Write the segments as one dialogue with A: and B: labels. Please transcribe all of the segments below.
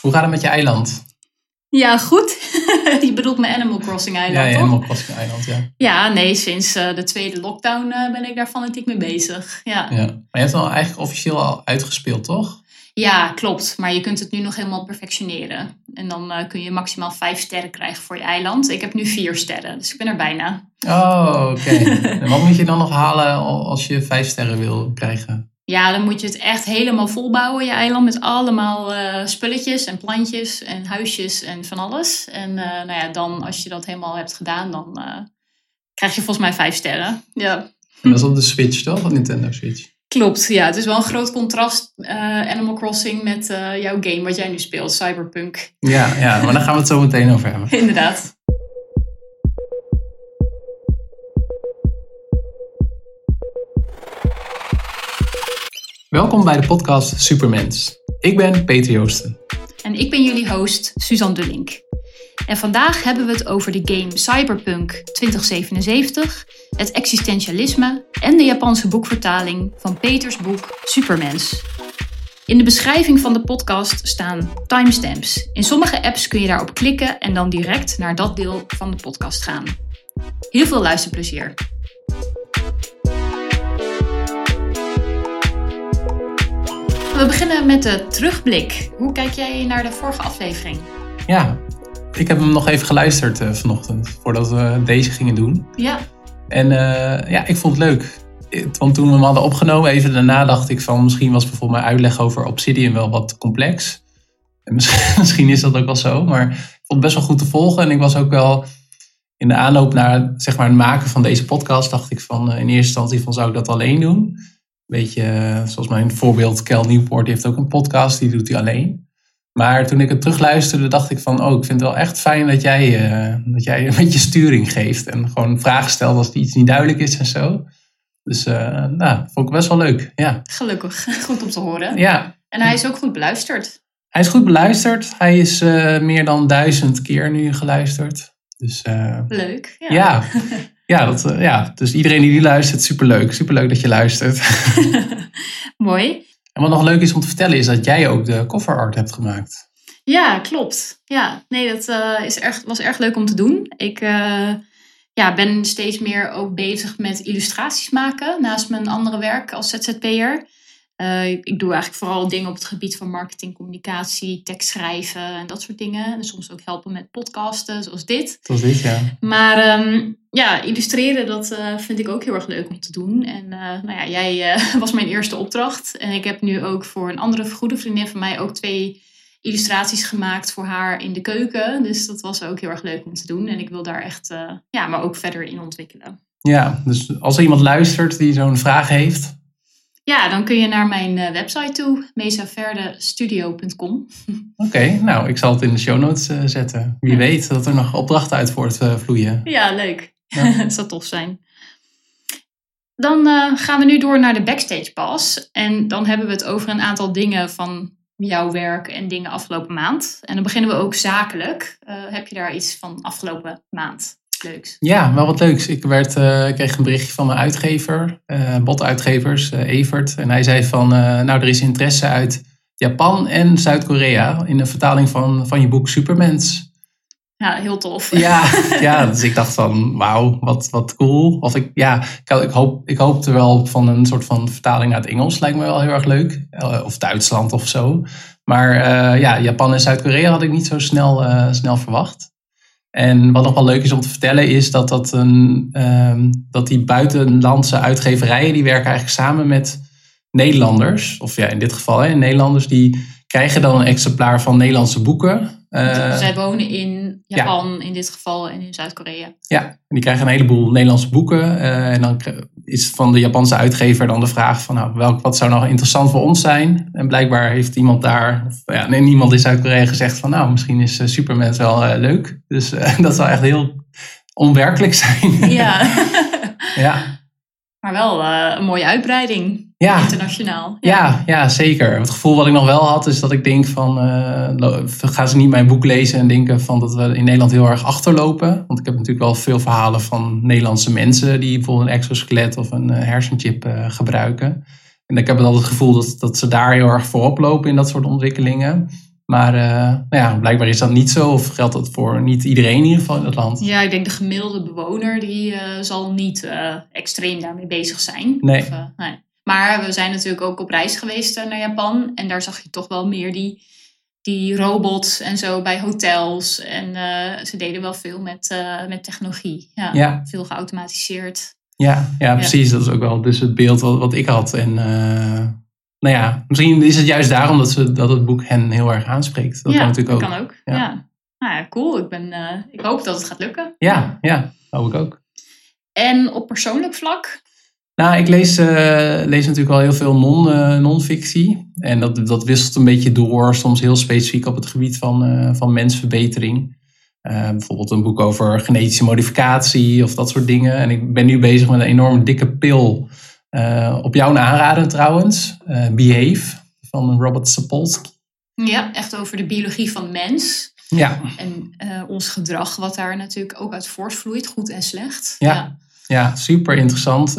A: Hoe gaat het met je eiland?
B: Ja, goed. je bedoelt mijn Animal Crossing eiland,
A: ja,
B: toch?
A: Animal Crossing eiland, ja.
B: Ja, nee, sinds eh, de tweede lockdown eh, ben ik daar fanatiek mee bezig. Ja.
A: ja. Maar je hebt het al eigenlijk officieel al uitgespeeld, toch?
B: ja, klopt. Maar je kunt het nu nog helemaal perfectioneren. En dan eh, kun je maximaal vijf sterren krijgen voor je eiland. Ik heb nu vier sterren, dus ik ben er bijna.
A: Oh, oké. en wat moet je dan nog halen als je vijf sterren wil krijgen?
B: Ja, dan moet je het echt helemaal volbouwen, je eiland. Met allemaal eh, spulletjes en plantjes en huisjes en van alles. En eh, nou ja, dan als je dat helemaal hebt gedaan, dan eh, krijg je volgens mij vijf sterren. Ja.
A: En dat is op de Switch, toch? Op Nintendo Switch.
B: Klopt, ja. Het is wel een groot contrast, Animal Crossing, met jouw game wat jij nu speelt, Cyberpunk.
A: Ja, ja, maar daar gaan we het zo meteen over hebben.
B: Inderdaad.
A: Welkom bij de podcast Supermens. Ik ben Peter Joosten.
B: En ik ben jullie host, Suzanne Dullink. En vandaag hebben we het over de game Cyberpunk 2077, het existentialisme en de Japanse boekvertaling van Peters boek Supermens. In de beschrijving van de podcast staan timestamps. In sommige apps kun je daarop klikken en dan direct naar dat deel van de podcast gaan. Heel veel luisterplezier. We beginnen met de terugblik. Hoe kijk jij naar de vorige aflevering?
A: Ja, ik heb hem nog even geluisterd uh, vanochtend, voordat we deze gingen doen.
B: Ja.
A: En uh, ja, ik vond het leuk. Want toen we hem hadden opgenomen, even daarna dacht ik van... misschien was bijvoorbeeld mijn uitleg over Obsidian wel wat complex. En misschien, misschien is dat ook wel zo, maar ik vond het best wel goed te volgen. En ik was ook wel in de aanloop naar zeg maar, het maken van deze podcast... dacht ik van uh, in eerste instantie van zou ik dat alleen doen... Beetje zoals mijn voorbeeld, Kel Nieuwpoort, die heeft ook een podcast, die doet hij alleen. Maar toen ik het terugluisterde, dacht ik van, oh, ik vind het wel echt fijn dat jij, uh, dat jij een beetje sturing geeft. En gewoon vragen stelt als iets niet duidelijk is en zo. Dus uh, nou, vond ik best wel leuk, ja.
B: Gelukkig, goed om te horen.
A: Ja.
B: En hij is ook goed beluisterd.
A: Hij is goed beluisterd. Hij is uh, meer dan duizend keer nu geluisterd. Dus,
B: Leuk.
A: Ja. ja. Ja, dat, uh, ja, dus iedereen die nu luistert, superleuk. Superleuk dat je luistert.
B: Mooi.
A: En wat nog leuk is om te vertellen, is dat jij ook de cover art hebt gemaakt.
B: Ja, klopt. Ja, nee, dat uh, is erg, was erg leuk om te doen. Ik uh, ja, ben steeds meer ook bezig met illustraties maken naast mijn andere werk als ZZP'er. Uh, ik doe eigenlijk vooral dingen op het gebied van marketing, communicatie, tekstschrijven en dat soort dingen. En soms ook helpen met podcasten, zoals dit.
A: Zoals dit, ja.
B: Maar um, ja, illustreren, dat uh, vind ik ook heel erg leuk om te doen. En uh, nou ja, jij was mijn eerste opdracht. En ik heb nu ook voor een andere goede vriendin van mij ook twee illustraties gemaakt voor haar in de keuken. Dus dat was ook heel erg leuk om te doen. En ik wil daar echt, ja, maar ook verder in ontwikkelen.
A: Ja, dus als er iemand luistert die zo'n vraag heeft,
B: ja, dan kun je naar mijn uh, website toe, mesaverdestudio.com.
A: Oké, okay, nou, ik zal het in de show notes uh, zetten. Wie ja. weet dat er nog opdrachten uit voortvloeien.
B: Ja, leuk. Ja. dat zou tof zijn. Dan uh, gaan we nu door naar de backstage pass. En dan hebben we het over een aantal dingen van jouw werk en dingen afgelopen maand. En dan beginnen we ook zakelijk. heb je daar iets van afgelopen maand? Leuks.
A: Ja, wel wat leuks. Ik, werd, uh, kreeg een berichtje van mijn uitgever, uh, botuitgevers, uh, Evert. En hij zei van, nou er is interesse uit Japan en Zuid-Korea in de vertaling van, van je boek Supermens.
B: Ja, heel tof.
A: Ja, ja dus ik dacht van, wauw, wat, wat cool. Of ik, ja, ik, ik, hoop, ik hoopte wel van een soort van vertaling naar het Engels. Lijkt me wel heel erg leuk. Of Duitsland of zo. Maar ja, Japan en Zuid-Korea had ik niet zo snel, snel verwacht. En wat nog wel leuk is om te vertellen is dat, dat, een, um, dat die buitenlandse uitgeverijen die werken eigenlijk samen met Nederlanders. Of ja, in dit geval hè, Nederlanders die krijgen dan een exemplaar van Nederlandse boeken.
B: Uh, Zij wonen in Japan ja. in dit geval en in Zuid-Korea.
A: Ja, en die krijgen een heleboel Nederlandse boeken. Uh, en dan is van de Japanse uitgever dan de vraag van nou, welk, wat zou nou interessant voor ons zijn? En blijkbaar heeft iemand daar, of ja, nee, niemand in Zuid-Korea gezegd van nou, misschien is uh, Superman wel leuk. Dus dat zou echt heel onwerkelijk zijn.
B: Ja.
A: ja.
B: Maar wel een mooie uitbreiding.
A: Ja.
B: Internationaal.
A: Ja. ja. Ja, zeker. Het gevoel wat ik nog wel had is dat ik denk van... Uh, gaan ze niet mijn boek lezen en denken van dat we in Nederland heel erg achterlopen. Want ik heb natuurlijk wel veel verhalen van Nederlandse mensen... die bijvoorbeeld een exoskelet of een hersenchip uh, gebruiken. En ik heb altijd het gevoel dat, dat ze daar heel erg voorop lopen in dat soort ontwikkelingen. Maar uh, nou ja, blijkbaar is dat niet zo. Of geldt dat voor niet iedereen in ieder geval in dat land?
B: Ja, ik denk de gemiddelde bewoner die uh, zal niet uh, extreem daarmee bezig zijn.
A: Nee. Of,
B: nee. Maar we zijn natuurlijk ook op reis geweest naar Japan. En daar zag je toch wel meer die, die robots en zo bij hotels. En ze deden wel veel met, met technologie. Ja,
A: ja,
B: Veel geautomatiseerd.
A: Ja, ja, precies. Dat is ook wel dus het beeld wat, wat ik had. En nou ja, misschien is het juist daarom dat, ze, dat het boek hen heel erg aanspreekt. Dat
B: ja,
A: kan natuurlijk
B: dat
A: ook.
B: kan ook. Ja. Nou ja, cool. Ik, ben, ik hoop dat het gaat lukken.
A: Ja, ja, hoop ik ook.
B: En op persoonlijk vlak?
A: Nou, ik lees, uh, lees natuurlijk wel heel veel non, uh, non-fictie. En dat, dat wisselt een beetje door, soms heel specifiek op het gebied van, van mensverbetering. bijvoorbeeld een boek over genetische modificatie of dat soort dingen. En ik ben nu bezig met een enorme dikke pil op jouw aanraden trouwens, Behave van Robert Sapolsky.
B: Ja, echt over de biologie van mens.
A: Ja.
B: En ons gedrag, wat daar natuurlijk ook uit voortvloeit, goed en slecht.
A: Ja, ja. Ja super interessant.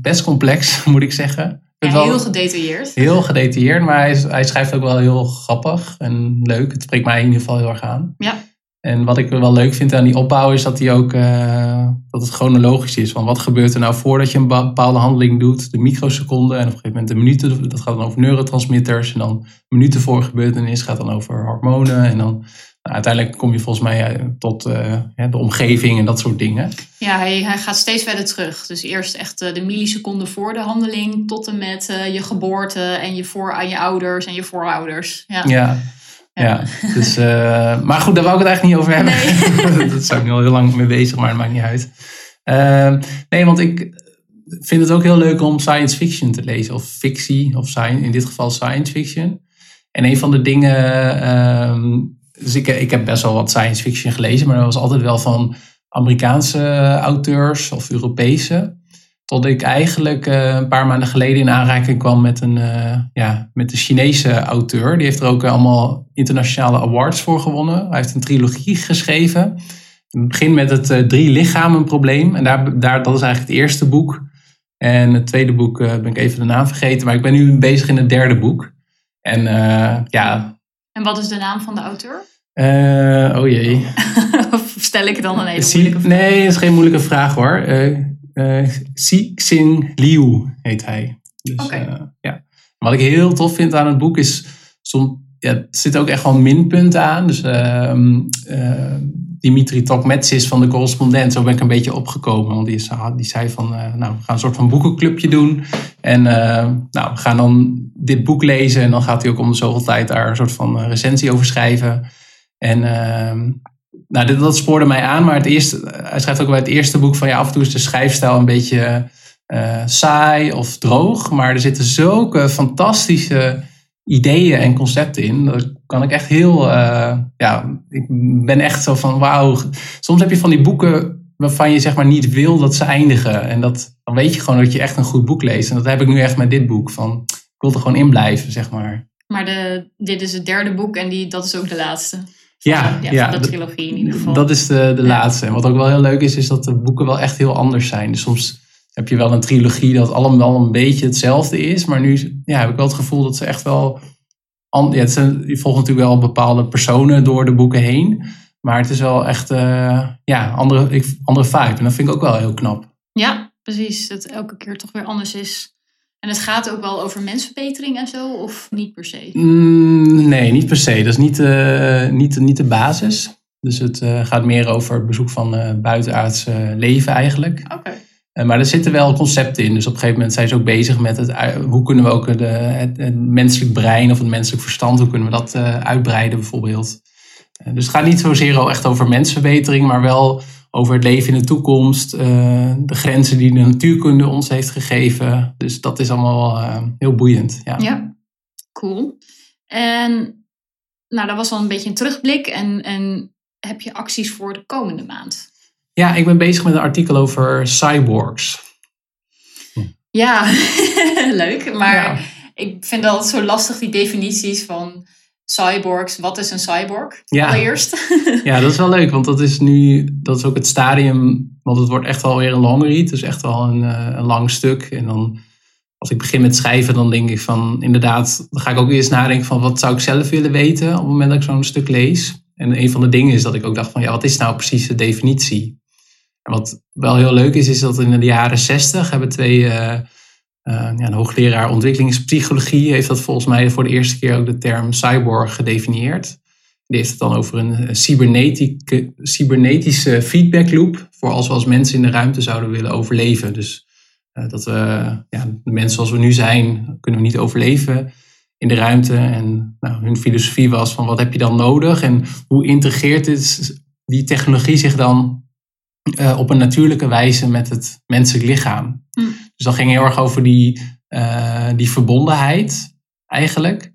A: best complex, moet ik zeggen.
B: Ja, heel gedetailleerd.
A: Heel gedetailleerd, maar hij, hij, schrijft ook wel heel grappig en leuk. Het spreekt mij in ieder geval heel erg aan.
B: Ja.
A: En wat ik wel leuk vind aan die opbouw is dat, die ook, uh, dat het chronologisch is. Van wat gebeurt er nou voordat je een bepaalde handeling doet, de microseconden en op een gegeven moment de minuten. Dat gaat dan over neurotransmitters. En dan minuten voor gebeurtenis gaat dan over hormonen. En dan nou, uiteindelijk kom je volgens mij tot uh, de omgeving en dat soort dingen.
B: Ja, hij, hij gaat steeds verder terug. Dus eerst echt de milliseconden voor de handeling tot en met uh, je geboorte en je voor aan je ouders en je voorouders. Ja.
A: ja. Ja, dus, uh, maar goed, daar wou ik het eigenlijk niet over hebben. Nee. dat zou ik nu al heel lang mee bezig, maar het maakt niet uit. Uh, nee, want ik vind het ook heel leuk om science fiction te lezen. Of fictie, of science, in dit geval science fiction. En een van de dingen... Uh, dus ik, ik heb best wel wat science fiction gelezen, maar dat was altijd wel van Amerikaanse auteurs of Europese. Tot ik eigenlijk uh, een paar maanden geleden in aanraking kwam met een, uh, ja, met een Chinese auteur. Die heeft er ook allemaal internationale awards voor gewonnen. Hij heeft een trilogie geschreven. Het begint met het uh, drie lichamen probleem. En daar, daar, dat is eigenlijk het eerste boek. En het tweede boek ben ik even de naam vergeten. Maar ik ben nu bezig in het derde boek. En ja.
B: En wat is de naam van de auteur?
A: oh jee.
B: of stel ik het dan een hele moeilijke vraag?
A: Nee, dat is geen moeilijke vraag hoor. Uh, Xing Liu heet hij. Dus,
B: okay.
A: uh, ja. Wat ik heel tof vind aan het boek is, som, ja, er zitten ook echt wel minpunten aan. Dus uh, Dimitri Tokmetsis van de correspondent, zo ben ik een beetje opgekomen. Want die, is, die zei van, nou, we gaan een soort van boekenclubje doen. En nou, we gaan dan dit boek lezen. En dan gaat hij ook om de zoveel tijd daar een soort van recensie over schrijven. En ehm, nou, dat spoorde mij aan, maar het eerste, hij schrijft ook bij het eerste boek van ja, af en toe is de schrijfstijl een beetje uh, saai of droog, maar er zitten zulke fantastische ideeën en concepten in. Dat kan ik echt heel, uh, ja, ik ben echt zo van wauw. Soms heb je van die boeken waarvan je zeg maar niet wil dat ze eindigen. En dat, dan weet je gewoon dat je echt een goed boek leest. En dat heb ik nu echt met dit boek. Van, ik wil er gewoon in blijven, zeg maar.
B: Maar de, dit is het derde boek en die, dat is ook de laatste.
A: Ja,
B: ja,
A: ja,
B: van de trilogie in ieder geval.
A: Dat is de, de laatste. En wat ook wel heel leuk is, is dat de boeken wel echt heel anders zijn. Dus soms heb je wel een trilogie dat allemaal een beetje hetzelfde is. Maar nu ja, heb ik wel het gevoel dat ze echt wel... Ja, het zijn, je volgt natuurlijk wel bepaalde personen door de boeken heen. Maar het is wel echt uh, ja, andere, ik, andere vibe. En dat vind ik ook wel heel knap.
B: Ja, precies. Dat elke keer toch weer anders is. En het gaat ook wel over mensverbetering en zo, of niet per se?
A: Mm, nee, niet per se. Dat is niet, uh, niet, niet de basis. Dus het uh, gaat meer over het bezoek van uh, buitenaards leven eigenlijk.
B: Oké.
A: Okay. maar er zitten wel concepten in. Dus op een gegeven moment zijn ze ook bezig met het, hoe kunnen we ook de, het, het, menselijk brein of het menselijk verstand, hoe kunnen we dat uitbreiden bijvoorbeeld. dus het gaat niet zozeer echt over mensverbetering, maar wel over het leven in de toekomst, uh, de grenzen die de natuurkunde ons heeft gegeven. Dus dat is allemaal uh, heel boeiend. Ja.
B: ja, cool. En nou, dat was al een beetje een terugblik. En, en heb je acties voor de komende maand?
A: Ja, ik ben bezig met een artikel over cyborgs.
B: Ja, leuk. Maar ja. ik vind altijd zo lastig, die definities van cyborgs. Wat is een cyborg?
A: Ja.
B: Allereerst.
A: ja, dat is wel leuk, want dat is nu, dat is ook het stadium, want het wordt echt wel weer een long read, dus echt wel een, een lang stuk. En dan als ik begin met schrijven, dan denk ik van inderdaad, dan ga ik ook eerst nadenken van wat zou ik zelf willen weten op het moment dat ik zo'n stuk lees. En een van de dingen is dat ik ook dacht van ja, wat is nou precies de definitie? En wat wel heel leuk is, is dat in de jaren zestig hebben twee, uh, uh, ja, een hoogleraar ontwikkelingspsychologie heeft dat volgens mij voor de eerste keer ook de term cyborg gedefinieerd. Die heeft het dan over een cybernetische feedback loop voor als we als mensen in de ruimte zouden willen overleven. Dus uh, dat we, ja, de mensen zoals we nu zijn, kunnen we niet overleven in de ruimte. En nou, hun filosofie was van wat heb je dan nodig en hoe integreert dit, die technologie zich dan op een natuurlijke wijze met het menselijk lichaam. Hm. Dus dat ging heel erg over die, uh, die verbondenheid eigenlijk.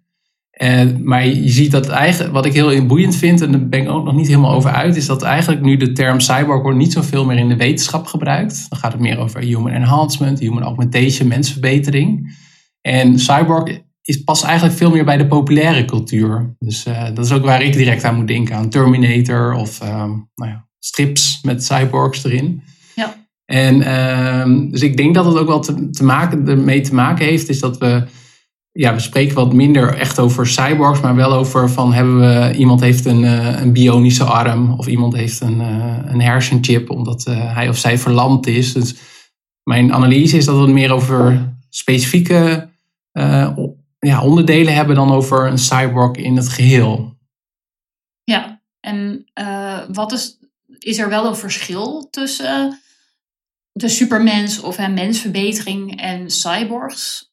A: Maar je ziet dat eigenlijk, wat ik heel boeiend vind, en daar ben ik ook nog niet helemaal over uit, is dat eigenlijk nu de term cyborg wordt niet zoveel meer in de wetenschap gebruikt. Dan gaat het meer over human enhancement, human augmentation, mensverbetering. En cyborg is pas eigenlijk veel meer bij de populaire cultuur. Dus uh, dat is ook waar ik direct aan moet denken, aan Terminator of uh, nou ja, strips met cyborgs erin. En uh, dus ik denk dat het ook wel te, te maken, ermee te maken heeft, is dat we ja, we spreken wat minder echt over cyborgs, maar wel over van hebben we, iemand heeft een, uh, een bionische arm of iemand heeft een, uh, een hersenchip omdat uh, hij of zij verlamd is. Dus mijn analyse is dat we het meer over specifieke ja, onderdelen hebben dan over een cyborg in het geheel.
B: Ja, en wat is, is er wel een verschil tussen de supermens of mensverbetering en cyborgs?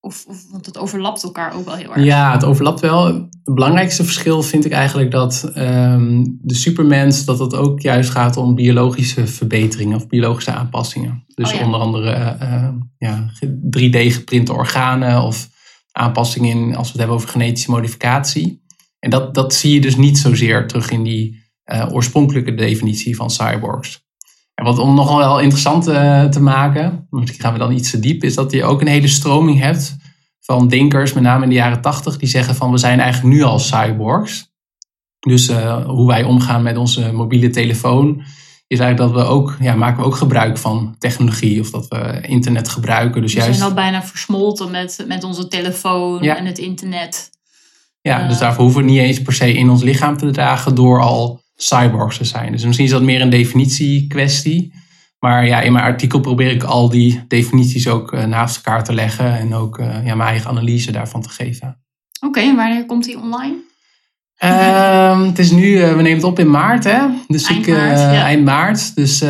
B: Of, of, want het overlapt elkaar ook wel heel erg.
A: Ja, het overlapt wel. Het belangrijkste verschil vind ik eigenlijk dat um, de supermens, dat het ook juist gaat om biologische verbeteringen of biologische aanpassingen. Dus
B: Oh ja.
A: onder andere uh, ja, 3D-geprinte organen of aanpassingen in, als we het hebben over genetische modificatie. En dat, dat zie je dus niet zozeer terug in die uh, oorspronkelijke definitie van cyborgs. En wat om nogal wel interessant uh, te maken, misschien gaan we dan iets te diep, is dat je ook een hele stroming hebt van denkers, met name in de jaren tachtig, die zeggen van we zijn eigenlijk nu al cyborgs. Dus uh, hoe wij omgaan met onze mobiele telefoon, is eigenlijk dat we ook, ja, maken we ook gebruik van technologie of dat we internet gebruiken. Dus
B: we
A: juist,
B: zijn al bijna versmolten met, met onze telefoon
A: Ja.
B: en het internet.
A: ja,
B: uh,
A: dus daarvoor hoeven we het niet eens per se in ons lichaam te dragen door al cyborgs te zijn. Dus misschien is dat meer een definitiekwestie. Maar ja, in mijn artikel probeer ik al die definities ook uh, naast elkaar te leggen en ook uh, ja, mijn eigen analyse daarvan te geven.
B: Oké, en wanneer komt die online?
A: Uh, het is nu, uh, we nemen het op in maart, hè? Dus
B: eind
A: ik,
B: maart. Ja.
A: eind maart. Dus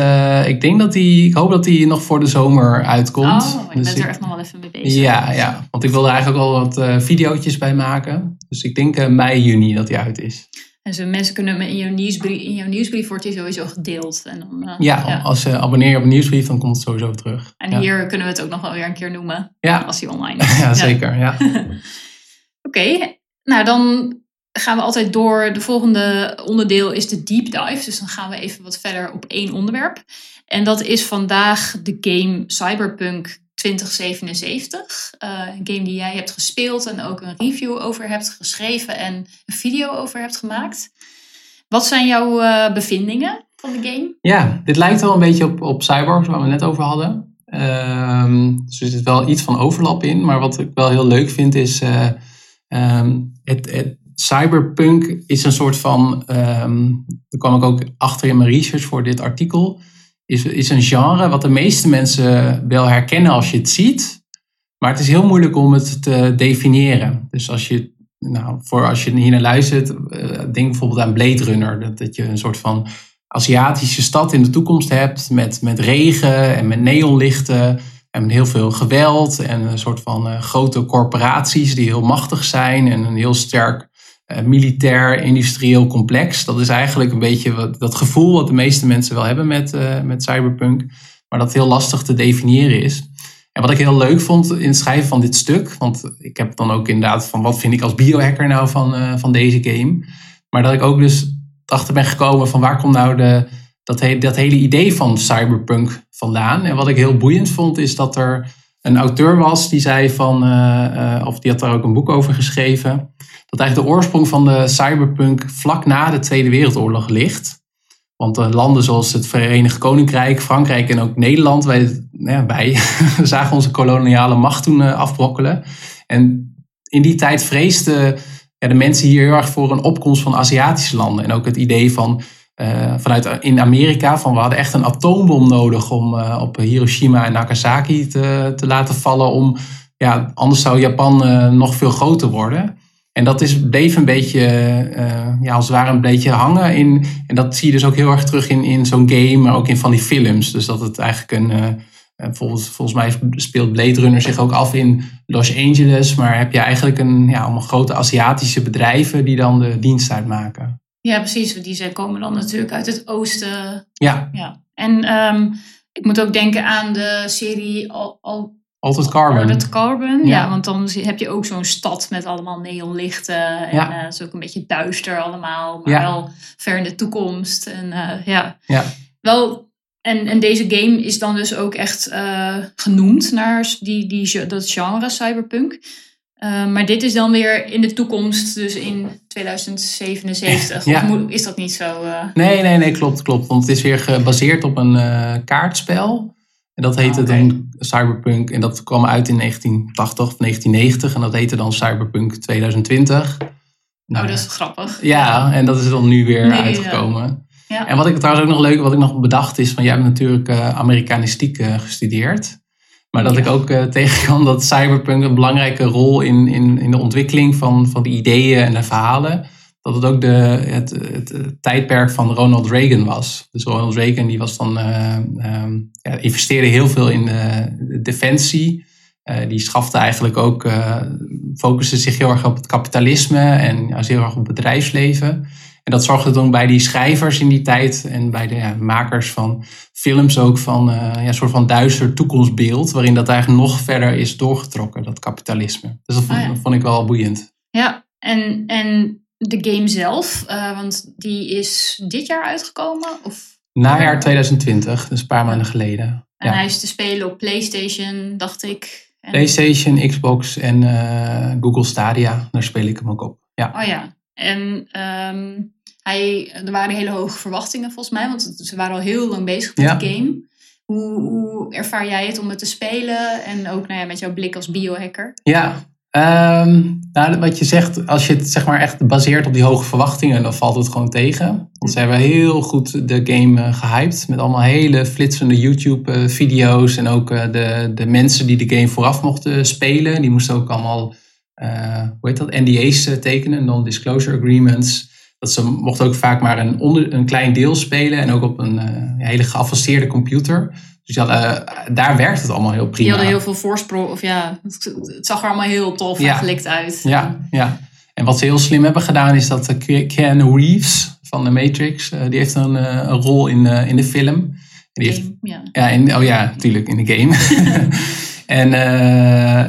A: ik denk dat die, ik hoop dat die nog voor de zomer uitkomt.
B: Oh, ik
A: dus
B: ben er echt nog wel even mee bezig.
A: Ja, ja, want ik wil er eigenlijk al wat video's bij maken. Dus ik denk mei, juni dat die uit is.
B: En zo mensen kunnen in jouw nieuwsbrief, in jouw nieuwsbrief wordt die sowieso gedeeld. En dan, uh,
A: ja, ja, als je abonneer je op een nieuwsbrief, dan komt het sowieso terug.
B: En
A: ja.
B: hier kunnen we het ook nog wel weer een keer noemen.
A: Ja.
B: Als die online is.
A: ja, zeker. Ja.
B: Oké, okay. nou dan gaan we altijd door. De volgende onderdeel is de deep dive. Dus dan gaan we even wat verder op één onderwerp. En dat is vandaag de game Cyberpunk 2077. Uh, een game die jij hebt gespeeld en ook een review over hebt geschreven en een video over hebt gemaakt. Wat zijn jouw uh, bevindingen van de game?
A: Ja, dit lijkt wel een beetje op, op Cyborg, waar we net over hadden. Um, dus er zit wel iets van overlap in. Maar wat ik wel heel leuk vind is... Um, het, het, cyberpunk is een soort van... Um, daar kwam ik ook achter in mijn research voor dit artikel is, is een genre wat de meeste mensen wel herkennen als je het ziet. Maar het is heel moeilijk om het te definiëren. Dus als je, nou, voor als je hier naar luistert, denk bijvoorbeeld aan Blade Runner. Dat, dat je een soort van Aziatische stad in de toekomst hebt met, met regen en met neonlichten. En heel veel geweld en een soort van uh, grote corporaties die heel machtig zijn. En een heel sterk militair, industrieel complex. Dat is eigenlijk een beetje wat, dat gevoel wat de meeste mensen wel hebben met, uh, met cyberpunk. Maar dat heel lastig te definiëren is. En wat ik heel leuk vond in het schrijven van dit stuk. Want ik heb dan ook inderdaad van wat vind ik als biohacker nou van, uh, van deze game. Maar dat ik ook dus achter ben gekomen van waar komt nou de, dat, he, dat hele idee van cyberpunk vandaan. En wat ik heel boeiend vond is dat er een auteur was die zei van, of die had daar ook een boek over geschreven, dat eigenlijk de oorsprong van de cyberpunk vlak na de Tweede Wereldoorlog ligt. Want uh, landen zoals het Verenigd Koninkrijk, Frankrijk en ook Nederland, wij, nou wij zagen onze koloniale macht toen afbrokkelen. En in die tijd vreesden ja, de mensen hier heel erg voor een opkomst van Aziatische landen. En ook het idee van vanuit in Amerika van we hadden echt een atoombom nodig om op Hiroshima en Nagasaki te, te laten vallen. Om, ja, anders zou Japan nog veel groter worden. En dat is, bleef een beetje, ja, als het ware een beetje hangen. In, en dat zie je dus ook heel erg terug in, in zo'n game, maar ook in van die films. Dus dat het eigenlijk een, volgens, volgens mij speelt Blade Runner zich ook af in Los Angeles. Maar heb je eigenlijk een, ja, allemaal grote Aziatische bedrijven die dan de dienst uitmaken.
B: Ja, precies. Die zijn, komen dan natuurlijk uit het oosten.
A: Ja.
B: ja. En um, ik moet ook denken aan de serie Al,
A: Altered Carbon.
B: Altered Carbon, ja. ja. want dan heb je ook zo'n stad met allemaal neonlichten. En ja. uh, het is ook een beetje duister allemaal, maar ja. wel ver in de toekomst. En uh, ja.
A: ja,
B: wel... En, en deze game is dan dus ook echt uh, genoemd naar die, die, dat genre cyberpunk. Maar dit is dan weer in de toekomst, dus in 2077. Ja. Of moet, is dat niet zo?
A: Nee, nee, nee, klopt, klopt. Want het is weer gebaseerd op een kaartspel. En dat heette
B: Ah, oké.
A: dan Cyberpunk. En dat kwam uit in 1980 of 1990. En dat heette dan Cyberpunk 2020.
B: Oh, dat is grappig.
A: Ja, en dat is dan nu weer
B: Nee,
A: uitgekomen.
B: Ja.
A: En wat ik trouwens ook nog leuk, wat ik nog bedacht is, van jij hebt natuurlijk eh, Amerikanistiek eh, gestudeerd. Maar dat
B: Ja.
A: ik ook eh, tegenkwam dat cyberpunk een belangrijke rol in, in, in de ontwikkeling van, van de ideeën en de verhalen. Dat het ook de, het, het, het tijdperk van Ronald Reagan was. Dus Ronald Reagan die was dan, eh, ehm, ja, investeerde heel veel in eh, de defensie. Eh, die schafte eigenlijk ook, eh focuste zich heel erg op het kapitalisme en ja, heel erg op het bedrijfsleven. En dat zorgde dan bij die schrijvers in die tijd en bij de ja, makers van films ook van eh, ja, een soort van duister toekomstbeeld, waarin dat eigenlijk nog verder is doorgetrokken, dat kapitalisme. Dus dat vond,
B: Ah, ja.
A: vond ik wel boeiend.
B: Ja, en, en de game zelf, eh, want die is dit jaar uitgekomen? Of,
A: Najaar 2020, dus een paar maanden geleden.
B: en
A: Ja.
B: hij is te spelen op PlayStation, dacht ik. En,
A: PlayStation, Xbox en eh, Google Stadia, daar speel ik hem ook op. Ja.
B: Oh ja, en ehm, hij, er waren hele hoge verwachtingen volgens mij, want ze waren al heel lang bezig met
A: Ja.
B: de game. Hoe, hoe ervaar jij het om het te spelen en ook nou ja, met jouw blik als biohacker?
A: Ja, ehm, nou, wat je zegt, als je het zeg maar echt baseert op die hoge verwachtingen, dan valt het gewoon tegen. Want ze hebben heel goed de game eh, gehyped met allemaal hele flitsende YouTube-video's en ook eh, de, de mensen die de game vooraf mochten spelen, die moesten ook allemaal, eh, hoe heet dat, NDA's eh, tekenen, non-disclosure agreements. Dat ze mochten ook vaak maar een, onder, een klein deel spelen en ook op een eh, hele geavanceerde computer. Dus ja, eh, daar werkt het allemaal heel prima.
B: Die hadden heel veel voorsprong, of ja, het, zag er allemaal heel tof
A: Ja.
B: en gelikt uit.
A: Ja, ja. En wat ze heel slim hebben gedaan is dat eh, Ke- Keanu Reeves van de Matrix, eh, die heeft een, een rol in, in de film. En die heeft,
B: Game, ja.
A: ja, in, oh ja, natuurlijk, in de game. en,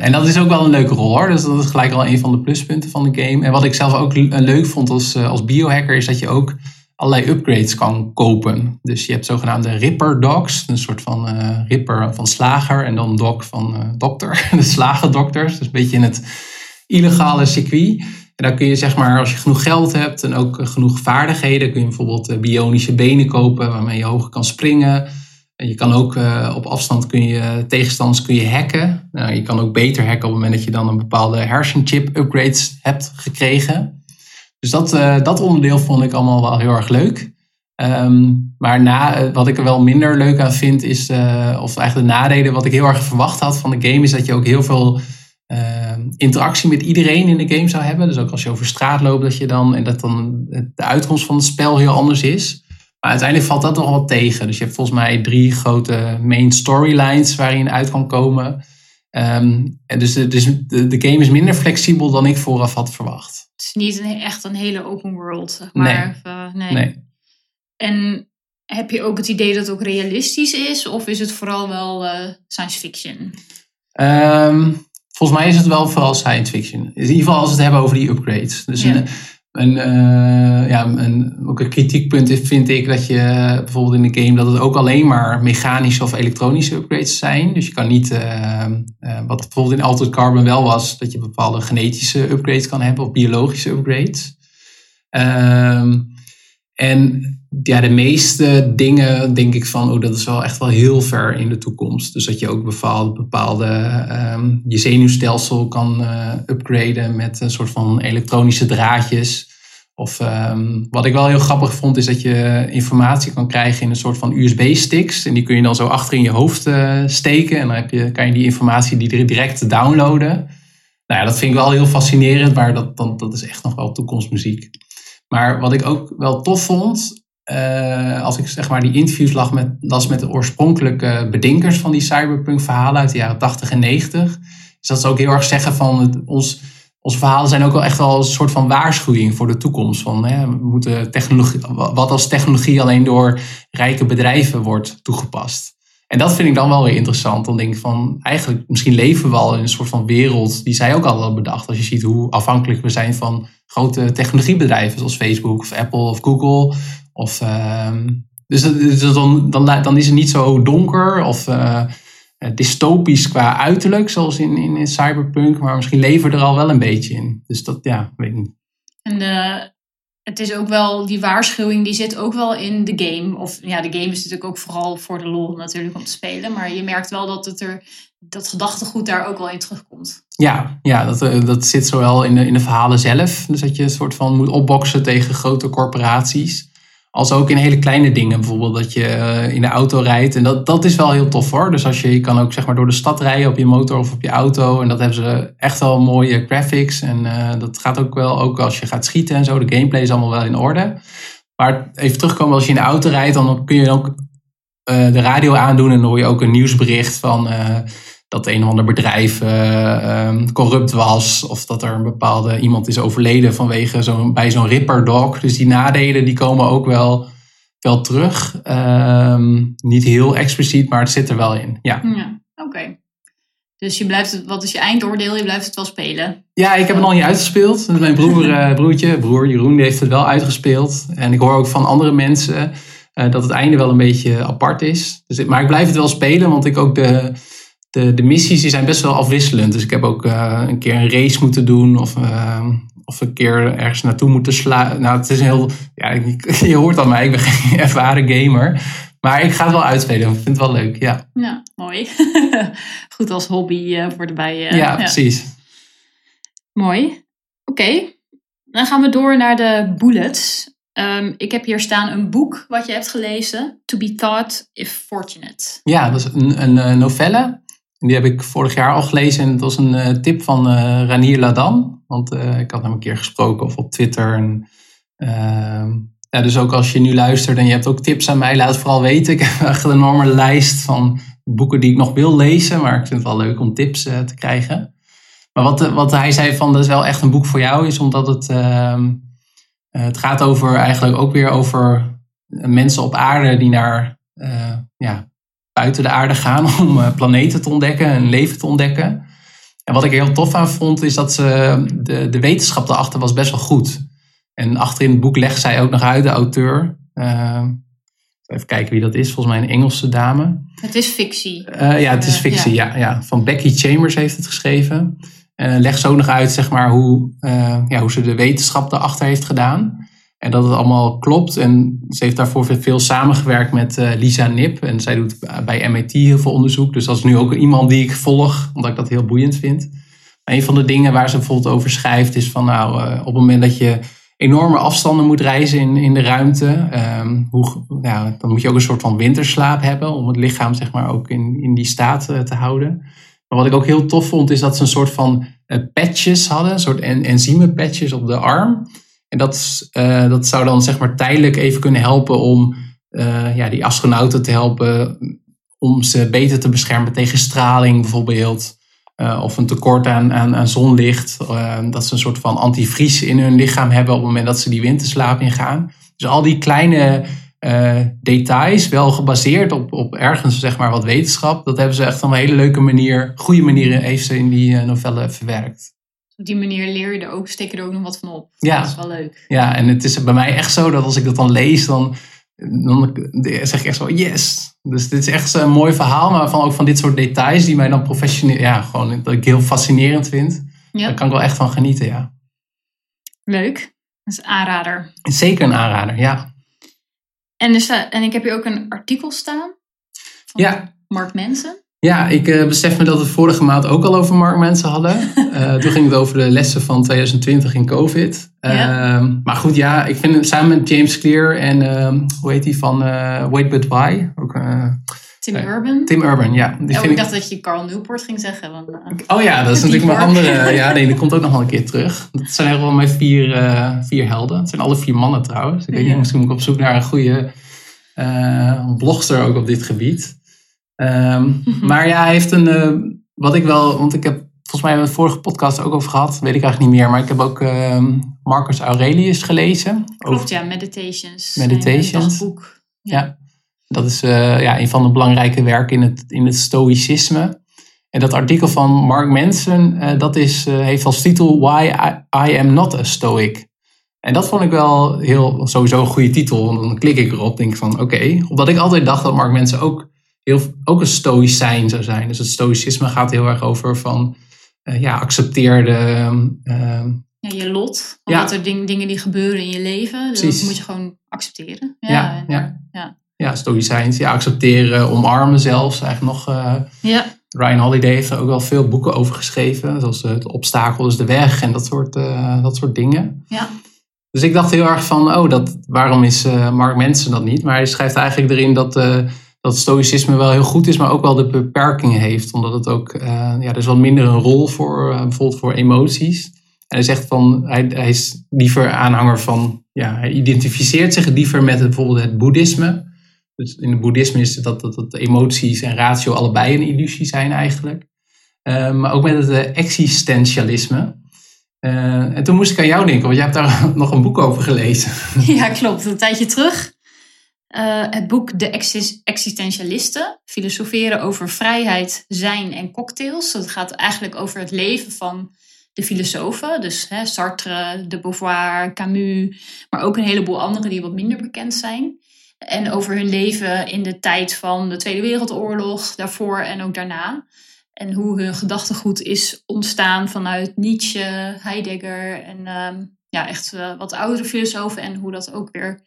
A: en dat is ook wel een leuke rol hoor. Dus dat is gelijk al een van de pluspunten van de game. En wat ik zelf ook le- leuk vond als, als biohacker is dat je ook allerlei upgrades kan kopen. Dus je hebt zogenaamde Ripper Dogs, een soort van eh, Ripper van slager en dan Dog van eh, dokter. de slagerdokters, dus een beetje in het illegale circuit. En dan kun je zeg maar, als je genoeg geld hebt en ook genoeg vaardigheden, kun je bijvoorbeeld eh, bionische benen kopen waarmee je hoger kan springen. En je kan ook op afstand kun je tegenstanders kun je hacken. Nou, je kan ook beter hacken op het moment dat je dan een bepaalde hersenchip upgrades hebt gekregen. Dus dat, eh, dat onderdeel vond ik allemaal wel heel erg leuk. Ehm, maar na, eh, wat ik er wel minder leuk aan vind, is, eh, of eigenlijk de nadelen, wat ik heel erg verwacht had van de game, is dat je ook heel veel ehm, interactie met iedereen in de game zou hebben. Dus ook als je over straat loopt, dat je dan, en dat dan de uitkomst van het spel heel anders is. Maar uiteindelijk valt dat nog wel tegen. Dus je hebt volgens mij drie grote main storylines waarin je uit kan komen. Ehm, en dus dus de game is minder flexibel dan ik vooraf had verwacht.
B: Niet een, echt een hele open world, zeg maar. Of, eh, nee.
A: Nee.
B: En heb je ook het idee dat het ook realistisch is? Of is het vooral wel eh, science fiction?
A: Ehm, volgens mij is het wel vooral science fiction. In ieder geval als we het hebben over die upgrades. Dus
B: Ja.
A: een, een, eh, ja, een, ook een kritiekpunt vind ik dat je bijvoorbeeld in de game dat het ook alleen maar mechanische of elektronische upgrades zijn. Dus je kan niet, eh, eh, wat bijvoorbeeld in Altered Carbon wel was, dat je bepaalde genetische upgrades kan hebben of biologische upgrades. Ehm, en ja, de meeste dingen denk ik van, oh, dat is wel echt wel heel ver in de toekomst. Dus dat je ook bepaalde, bepaalde ehm, je zenuwstelsel kan uh, upgraden met een soort van elektronische draadjes. Of ehm, wat ik wel heel grappig vond, is dat je informatie kan krijgen in een soort van USB-sticks. En die kun je dan zo achter in je hoofd uh, steken. En dan heb je, kan je die informatie die direct downloaden. Nou ja, dat vind ik wel heel fascinerend, maar dat, dat, dat is echt nog wel toekomstmuziek. Maar wat ik ook wel tof vond, uh, als ik zeg maar die interviews lag met, las met de oorspronkelijke bedenkers van die cyberpunk verhalen uit de jaren 80 en 90, is dat ze ook heel erg zeggen van het, ons, onze verhalen zijn ook wel echt wel een soort van waarschuwing voor de toekomst. Van, hè, we moeten technologie, wat als technologie alleen door rijke bedrijven wordt toegepast. En dat vind ik dan wel weer interessant. Dan denk ik van, eigenlijk, misschien leven we al in een soort van wereld die zij ook al hadden bedacht. Als je ziet hoe afhankelijk we zijn van grote technologiebedrijven zoals Facebook of Apple of Google. Of, uh, dus, dus dan, dan, dan, is het niet zo donker of uh, dystopisch qua uiterlijk, zoals in, in, in, Cyberpunk. Maar misschien leven we er al wel een beetje in. Dus dat, ja, weet ik niet.
B: En de, het is ook wel, die waarschuwing die zit ook wel in de game. Of ja, de game is natuurlijk ook vooral voor de lol natuurlijk om te spelen. Maar je merkt wel dat het er, dat gedachtegoed daar ook wel in terugkomt.
A: Ja, ja dat, eh, dat zit zowel in de, in de verhalen zelf. Dus dat je een soort van moet opboksen tegen grote corporaties. Als ook in hele kleine dingen. Bijvoorbeeld dat je eh, in de auto rijdt. En dat, dat is wel heel tof hoor. Dus als je, je kan ook zeg maar door de stad rijden op je motor of op je auto. En dat hebben ze echt wel mooie graphics. En uh, dat gaat ook wel, ook als je gaat schieten en zo. De gameplay is allemaal wel in orde. Maar even terugkomen, als je in de auto rijdt, dan kun je ook uh, de radio aandoen. En dan hoor je ook een nieuwsbericht van dat een of ander bedrijf uh, um, corrupt was. Of dat er een bepaalde iemand is overleden vanwege zo'n bij zo'n Ripper Dog. Dus die nadelen die komen ook wel, wel terug. Um, niet heel expliciet, maar het zit er wel in. Ja,
B: ja oké. Dus je blijft het, wat is je eindoordeel? Je blijft het wel spelen?
A: Ja, ik heb het nog niet uitgespeeld. Mijn broer, uh, broertje, broer Jeroen, die heeft het wel uitgespeeld. En ik hoor ook van andere mensen uh, dat het einde wel een beetje apart is. Dus, maar ik blijf het wel spelen, want ik ook de, de, de missies die zijn best wel afwisselend. Dus ik heb ook uh, een keer een race moeten doen of, uh, of een keer ergens naartoe moeten slaan. Nou, het is een heel. Ja, je hoort al mij, ik ben geen ervaren gamer. Maar ik ga het wel uitspelen. Ik vind het wel leuk. Ja,
B: ja mooi. Goed als hobby uh, voor erbij.
A: Ja, ja, precies.
B: Mooi. Oké, okay. dan gaan we door naar de bullets. Um, ik heb hier staan een boek wat je hebt gelezen. To be Thought If Fortunate.
A: Ja, dat is een, een novelle die heb ik vorig jaar al gelezen en het was een uh, tip van uh, Ranier Ladan. Want uh, ik had hem een keer gesproken of op Twitter. En, ehm, ja, dus ook als je nu luistert en je hebt ook tips aan mij, laat het vooral weten. Ik heb echt een enorme lijst van boeken die ik nog wil lezen. Maar ik vind het wel leuk om tips te krijgen. Maar wat, wat hij zei van dat is wel echt een boek voor jou is omdat het, ehm, het gaat over eigenlijk ook weer over mensen op aarde die naar ja, buiten de aarde gaan om eh, planeten te ontdekken en leven te ontdekken. En wat ik er heel tof aan vond, is dat ze, de, de wetenschap daarachter was best wel goed. En achter in het boek legt zij ook nog uit, de auteur. Uh, even kijken wie dat is, volgens mij een Engelse dame.
B: Het is fictie.
A: Uh, ja, het is fictie, ja. ja. ja. Van Becky Chambers heeft het geschreven. Uh, legt zo nog uit, zeg maar, hoe, ja, hoe ze de wetenschap daarachter heeft gedaan. En dat het allemaal klopt. En ze heeft daarvoor veel samengewerkt met uh, Lisa Nip. En zij doet bij MIT heel veel onderzoek. Dus dat is nu ook iemand die ik volg, omdat ik dat heel boeiend vind. een van de dingen waar ze bijvoorbeeld over schrijft is van nou, uh, op het moment dat je enorme afstanden moet reizen in, in de ruimte, um, hoe, dan moet je ook een soort van winterslaap hebben om het lichaam zeg maar ook in, in die staat uh, te houden. Maar wat ik ook heel tof vond is dat ze een soort van patches hadden, een soort en, op de arm. En dat, uh, dat zou dan zeg maar tijdelijk even kunnen helpen om uh, ja, die astronauten te helpen. Om ze beter te beschermen tegen straling bijvoorbeeld. Uh, of een tekort aan, aan, aan zonlicht. dat ze een soort van antivries in hun lichaam hebben op het moment dat ze die winterslaap ingaan. Dus al die kleine details, wel gebaseerd op, op ergens zeg maar wat wetenschap. Dat hebben ze echt op een hele leuke manier, goede manier heeft ze in die novelle verwerkt
B: op die manier leer je er ook, steek je er ook nog wat van op.
A: Ja.
B: Dat is wel leuk.
A: Ja, en het is bij mij echt zo dat als ik dat dan lees, dan, dan zeg ik echt zo, yes. Dus dit is echt een mooi verhaal, maar van, ook van dit soort details die mij dan professioneel, ja, gewoon dat ik heel fascinerend vind. Ja. Daar kan ik wel echt van genieten, ja.
B: Leuk. Dat is een aanrader.
A: Zeker een aanrader, ja.
B: En, sta- en ik heb hier ook een artikel staan van
A: Ja.
B: Mark Mensen.
A: Ja, ik eh, besef me dat we het vorige maand ook al over marktmensen hadden. Eh, toen ging het over de lessen van 2020 in COVID.
B: Ja.
A: Ehm, maar goed, ja, ik vind het samen met James Clear en ehm, hoe heet die van eh, Wait But Why? Ook,
B: Tim. Urban.
A: Tim Urban, ja. Die
B: oh,
A: vind
B: ik
A: ik...
B: dacht dat je Carl Newport ging zeggen. Want,
A: Oh ja, dat is natuurlijk mijn andere. Ja, nee, die komt ook nog wel een keer terug. Dat zijn echt wel mijn vier, vier helden. Het zijn alle vier mannen trouwens. Ik weet niet, misschien moet ik op zoek naar een goede blogster ook op dit gebied. Ehm, maar ja, hij heeft een. eh, wat ik wel. Want ik heb volgens mij in de vorige podcast ook over gehad. Weet ik eigenlijk niet meer. Maar ik heb ook ehm, Marcus Aurelius gelezen.
B: klopt, ja. Meditations.
A: Meditations.
B: Zijn, eh, dagboek.
A: Ja. Dat is eh, ja, een van de belangrijke werken in het, in het stoïcisme. En dat artikel van Mark Manson, eh, dat is, eh, heeft als titel Why I, I Am Not a Stoic. En dat vond ik wel heel, sowieso een goede titel. Want dan klik ik erop, denk ik van oké. Omdat ik altijd dacht dat Mark Manson ook, heel, ook een stoïcijn zou zijn. Dus het stoïcisme gaat heel erg over van, eh, ja, accepteer de... ehm,
B: Ja, je lot.
A: Ja.
B: Wat er ding- dingen die gebeuren in je leven. dus
A: Precies.
B: Dat moet je gewoon accepteren. Ja,
A: Ja,
B: en-
A: ja.
B: ja.
A: ja, stoïcijns. Ja, accepteren, omarmen zelfs. Eigenlijk nog... eh,
B: Ja,
A: Ryan Holiday heeft er ook wel veel boeken over geschreven. Zoals eh, Het obstakel is de weg en dat soort, dat soort dingen.
B: ja.
A: Dus ik dacht heel erg van, oh, dat, waarom is Mark Manson dat niet? Maar hij schrijft eigenlijk erin dat, dat stoïcisme wel heel goed is, maar ook wel de beperkingen heeft. Omdat het ook, eh, ja, er is wat minder een rol voor, eh, bijvoorbeeld voor emoties. En hij zegt van, hij, hij is liever aanhanger van, ja, hij identificeert zich liever met bijvoorbeeld het boeddhisme. Dus in het boeddhisme is het dat, dat, dat emoties en ratio allebei een illusie zijn eigenlijk. Eh, maar ook met het existentialisme. En toen moest ik aan jou denken, want jij hebt daar nog een boek over gelezen.
B: ja, klopt. Een tijdje terug. Eh, het boek De Exis- Existentialisten. Filosoferen over vrijheid, zijn en cocktails. Dat gaat eigenlijk over het leven van de filosofen. Dus hè, Sartre, de Beauvoir, Camus. Maar ook een heleboel anderen die wat minder bekend zijn. En over hun leven in de tijd van de Tweede Wereldoorlog. Daarvoor en ook daarna. En hoe hun gedachtegoed is ontstaan vanuit Nietzsche, Heidegger en ehm, ja, echt eh, wat oudere filosofen. En hoe dat ook weer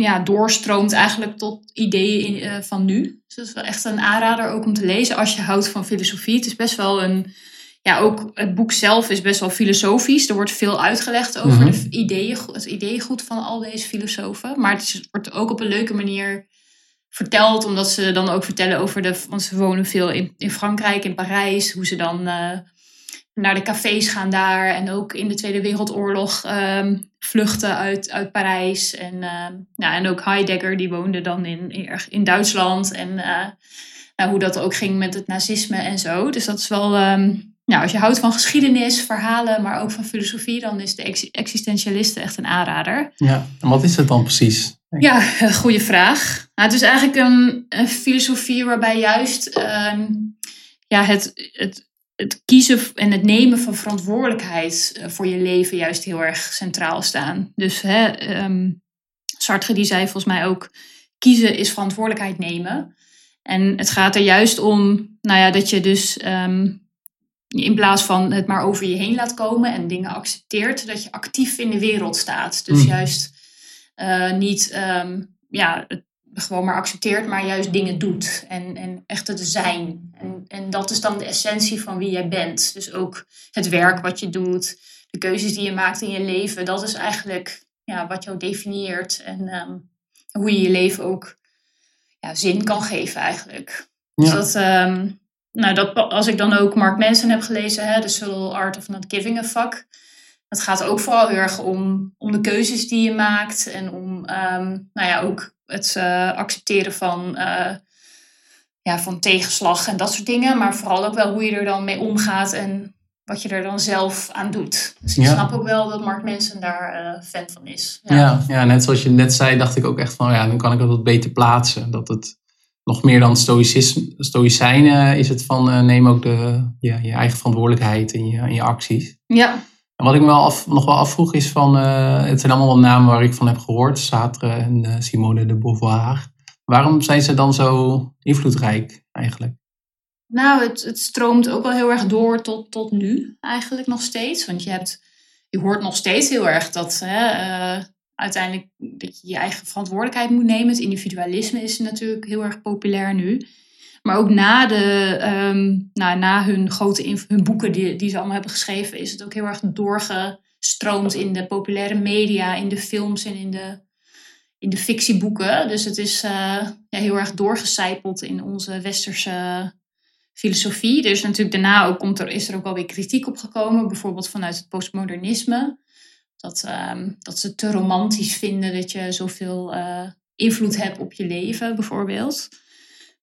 B: ja, doorstroomt eigenlijk tot ideeën in, eh, van nu. Dus dat is wel echt een aanrader ook om te lezen als je houdt van filosofie. Het is best wel een... Ja, ook het boek zelf is best wel filosofisch. Er wordt veel uitgelegd over
A: Mhm.
B: de ideeën, het ideeëngoed van al deze filosofen. Maar het is- wordt ook op een leuke manier verteld, omdat ze dan ook vertellen over de. Want ze wonen veel in, in Frankrijk, in Parijs, hoe ze dan eh, naar de cafés gaan daar. En ook in de Tweede Wereldoorlog ehm, vluchten uit, uit Parijs. En, ehm, ja, en ook Heidegger, die woonde dan in, in, Duitsland. En eh, nou, hoe dat ook ging met het nazisme en zo. Dus dat is wel. ehm, nou, als je houdt van geschiedenis, verhalen, maar ook van filosofie, dan is de ex- existentialisten echt een aanrader.
A: Ja, en wat is het dan precies?
B: Ja, goede vraag. Nou, het is eigenlijk een, een filosofie waarbij juist ja, het, het, het kiezen en het nemen van verantwoordelijkheid eh, voor je leven juist heel erg centraal staan. Dus hè, ehm, Sartre die zei volgens mij ook, kiezen is verantwoordelijkheid nemen. En het gaat er juist om nou ja, dat je dus ehm, in plaats van het maar over je heen laat komen en dingen accepteert, dat je actief in de wereld staat. Dus
A: Mm.
B: juist eh, niet ehm, ja, het gewoon maar accepteert, maar juist dingen doet. En, en echt het zijn. En, en dat is dan de essentie van wie jij bent. Dus ook het werk wat je doet, de keuzes die je maakt in je leven, dat is eigenlijk ja, wat jou definieert. En ehm, hoe je je leven ook ja, zin kan geven eigenlijk. Dus dat, ehm, nou, dat, als ik dan ook Mark Manson heb gelezen, hè, The Subtle Art of Not Giving a Fuck. Het gaat ook vooral heel erg om, om de keuzes die je maakt. En om ehm, nou ja, ook het eh, accepteren van, eh, ja, van tegenslag en dat soort dingen. Maar vooral ook wel hoe je er dan mee omgaat en wat je er dan zelf aan doet. Dus ik
A: Ja.
B: snap ook wel dat Mark Manson daar eh, fan van is.
A: Ja. Ja, net zoals je net zei, dacht ik ook echt van, ja, dan kan ik het wat beter plaatsen. Dat het nog meer dan stoïcisme, stoïcijnen is het van, neem ook de, ja, je eigen verantwoordelijkheid in je, in je acties.
B: ja.
A: Wat ik me nog wel afvroeg is van, eh, het zijn allemaal namen waar ik van heb gehoord, Sartre en eh, Simone de Beauvoir. Waarom zijn ze dan zo invloedrijk eigenlijk?
B: Nou, het, het stroomt ook wel heel erg door tot, tot nu eigenlijk nog steeds. Want je, hebt, je hoort nog steeds heel erg dat hè, eh, uiteindelijk dat je je eigen verantwoordelijkheid moet nemen. Het individualisme is natuurlijk heel erg populair nu. Maar ook na, de, ehm, nou, na hun grote hun boeken die, die ze allemaal hebben geschreven, is het ook heel erg doorgestroomd in de populaire media, in de films en in de, in de fictieboeken. Dus het is uh, ja, heel erg doorgecijpeld in onze westerse filosofie. Dus natuurlijk daarna ook komt er, is er ook alweer kritiek op gekomen, bijvoorbeeld vanuit het postmodernisme. Dat, um, dat ze te romantisch vinden dat je zoveel uh, invloed hebt op je leven, bijvoorbeeld.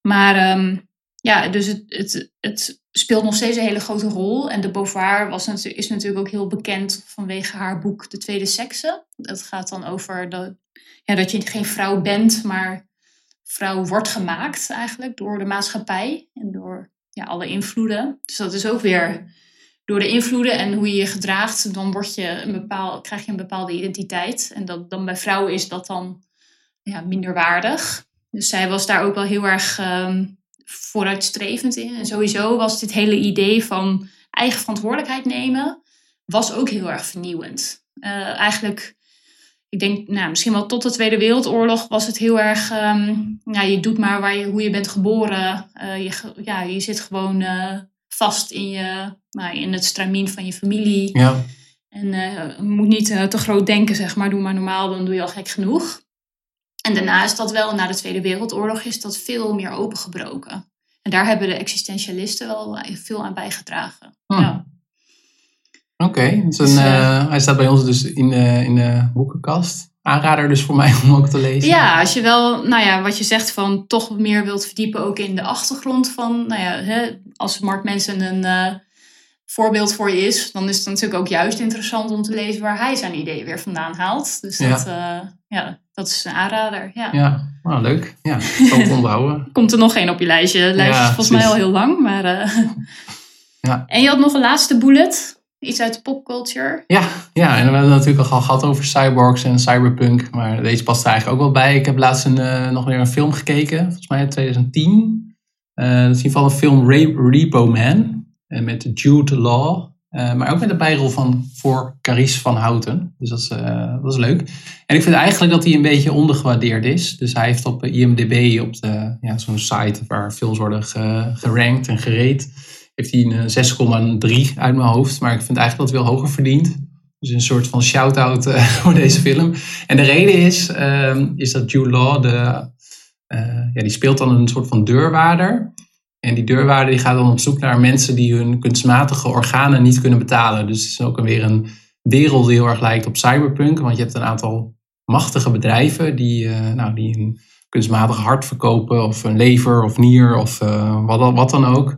B: Maar um, ja, dus het, het, het speelt nog steeds een hele grote rol. En de Beauvoir was, is natuurlijk ook heel bekend vanwege haar boek De Tweede Sekse. Dat gaat dan over dat, ja, dat je geen vrouw bent, maar vrouw wordt gemaakt eigenlijk door de maatschappij en door ja, alle invloeden. Dus dat is ook weer door de invloeden en hoe je je gedraagt, dan word je een bepaal, krijg je een bepaalde identiteit. En dat, dan bij vrouwen is dat dan ja, minder waardig. Dus zij was daar ook wel heel erg um, vooruitstrevend in. En sowieso was dit hele idee van eigen verantwoordelijkheid nemen, was ook heel erg vernieuwend. Uh, eigenlijk, ik denk nou, misschien wel tot de Tweede Wereldoorlog was het heel erg, um, nou, je doet maar waar je, hoe je bent geboren. Uh, je, ja, je zit gewoon uh, vast in, je, nou, in het stramien van je familie. Ja. En moet niet te groot denken, zeg maar. Doe maar normaal, dan doe je al gek genoeg. En daarna is dat wel, na de Tweede Wereldoorlog, is dat veel meer opengebroken. En daar hebben de existentialisten wel veel aan bijgedragen.
A: Hmm. Ja. Oké, dus, dus uh, hij staat bij ons dus in de, in de boekenkast. Aanrader dus voor mij om ook te lezen.
B: Ja, als je wel, nou ja, wat je zegt van toch meer wilt verdiepen ook in de achtergrond van, nou ja, hè, als Mark Mensen een uh, voorbeeld voor je is, dan is het natuurlijk ook juist interessant om te lezen waar hij zijn ideeën weer vandaan haalt. Dus dat, ja. Uh, ja, dat is een aanrader. Ja,
A: ja nou, leuk. Ja, het onthouden.
B: Komt er nog één op je lijstje. De lijstje is volgens mij al heel lang. Maar, uh... ja. En je had nog een laatste bullet. Iets uit de popculture.
A: Ja, ja, en we hebben het natuurlijk al gehad over cyborgs en cyberpunk. Maar deze past er eigenlijk ook wel bij. Ik heb laatst een, uh, nog weer een film gekeken. Volgens mij in 2010. Uh, dat is in ieder geval een film Repo Man. Uh, met Jude Law. Uh, maar ook met de bijrol van voor Carice van Houten. Dus dat is, uh, dat is leuk. En ik vind eigenlijk dat hij een beetje ondergewaardeerd is. Dus hij heeft op IMDb, op ja, zo'n site waar films worden gerankt en gereed, heeft hij een 6,3 uit mijn hoofd. Maar ik vind eigenlijk dat hij wel hoger verdient. Dus een soort van shout-out voor deze film. En de reden is, uh, is dat Jude Law, de, ja, die speelt dan een soort van deurwaarder. En die deurwaarder die gaat dan op zoek naar mensen die hun kunstmatige organen niet kunnen betalen. Dus het is ook weer een wereld die heel erg lijkt op cyberpunk. Want je hebt een aantal machtige bedrijven die, uh, nou, die een kunstmatig hart verkopen. Of een lever of nier of uh, wat, wat, dan ook.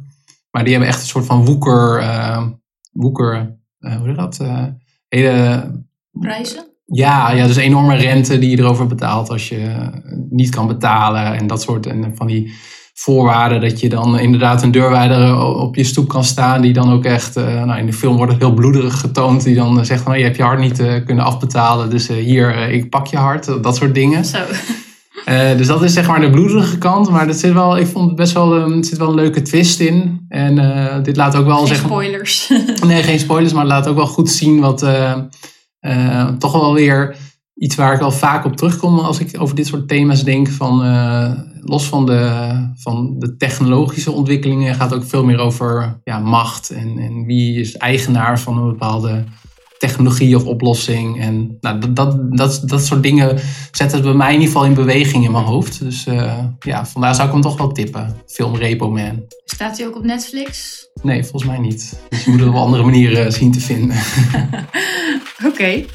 A: Maar die hebben echt een soort van woeker... Uh, woeker hoe heet dat? hele...
B: Prijzen?
A: Ja, ja, dus enorme rente die je erover betaalt als je niet kan betalen. En dat soort en van die voorwaarden dat je dan inderdaad een deurwijder op je stoep kan staan. Die dan ook echt, uh, nou in de film wordt het heel bloederig getoond. Die dan zegt van, je hebt je hart niet uh, kunnen afbetalen. Dus uh, hier, ik pak je hart. Dat soort dingen.
B: Zo.
A: dus dat is zeg maar de bloederige kant. Maar dat zit wel, ik vond het best wel, um, er zit wel een leuke twist in. En dit laat ook wel
B: geen
A: zeggen...
B: spoilers.
A: nee, geen spoilers. Maar het laat ook wel goed zien wat toch wel weer iets waar ik wel vaak op terugkom als ik over dit soort thema's denk. Van, los van de, van de technologische ontwikkelingen gaat het ook veel meer over ja, macht. En, en wie is eigenaar van een bepaalde technologie of oplossing. En nou, dat, dat, dat, dat soort dingen zetten het bij mij in ieder geval in beweging in mijn hoofd. Dus uh, ja, vandaar zou ik hem toch wel tippen. Film Repo Man.
B: Staat hij ook op Netflix?
A: Nee, volgens mij niet. Dus je moet het op andere manieren zien te vinden.
B: Oké. Okay.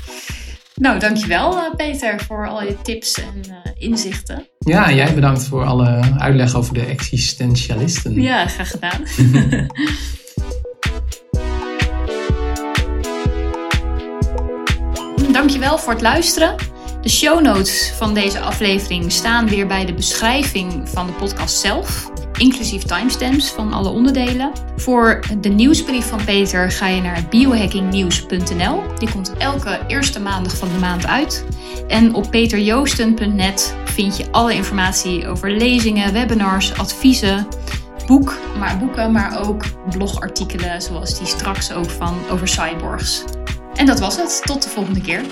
B: Nou, dankjewel uh, Peter voor al je tips en uh, inzichten.
A: Ja, jij bedankt voor alle uitleg over de existentialisten.
B: Ja, graag gedaan. dankjewel voor het luisteren. De show notes van deze aflevering staan weer bij de beschrijving van de podcast zelf inclusief timestamps van alle onderdelen. Voor de nieuwsbrief van Peter ga je naar biohackingnieuws.nl. Die komt elke eerste maandag van de maand uit. En op peterjoosten.net vind je alle informatie over lezingen, webinars, adviezen, boek, maar boeken, maar ook blogartikelen zoals die straks ook van over cyborgs. En dat was het. Tot de volgende keer.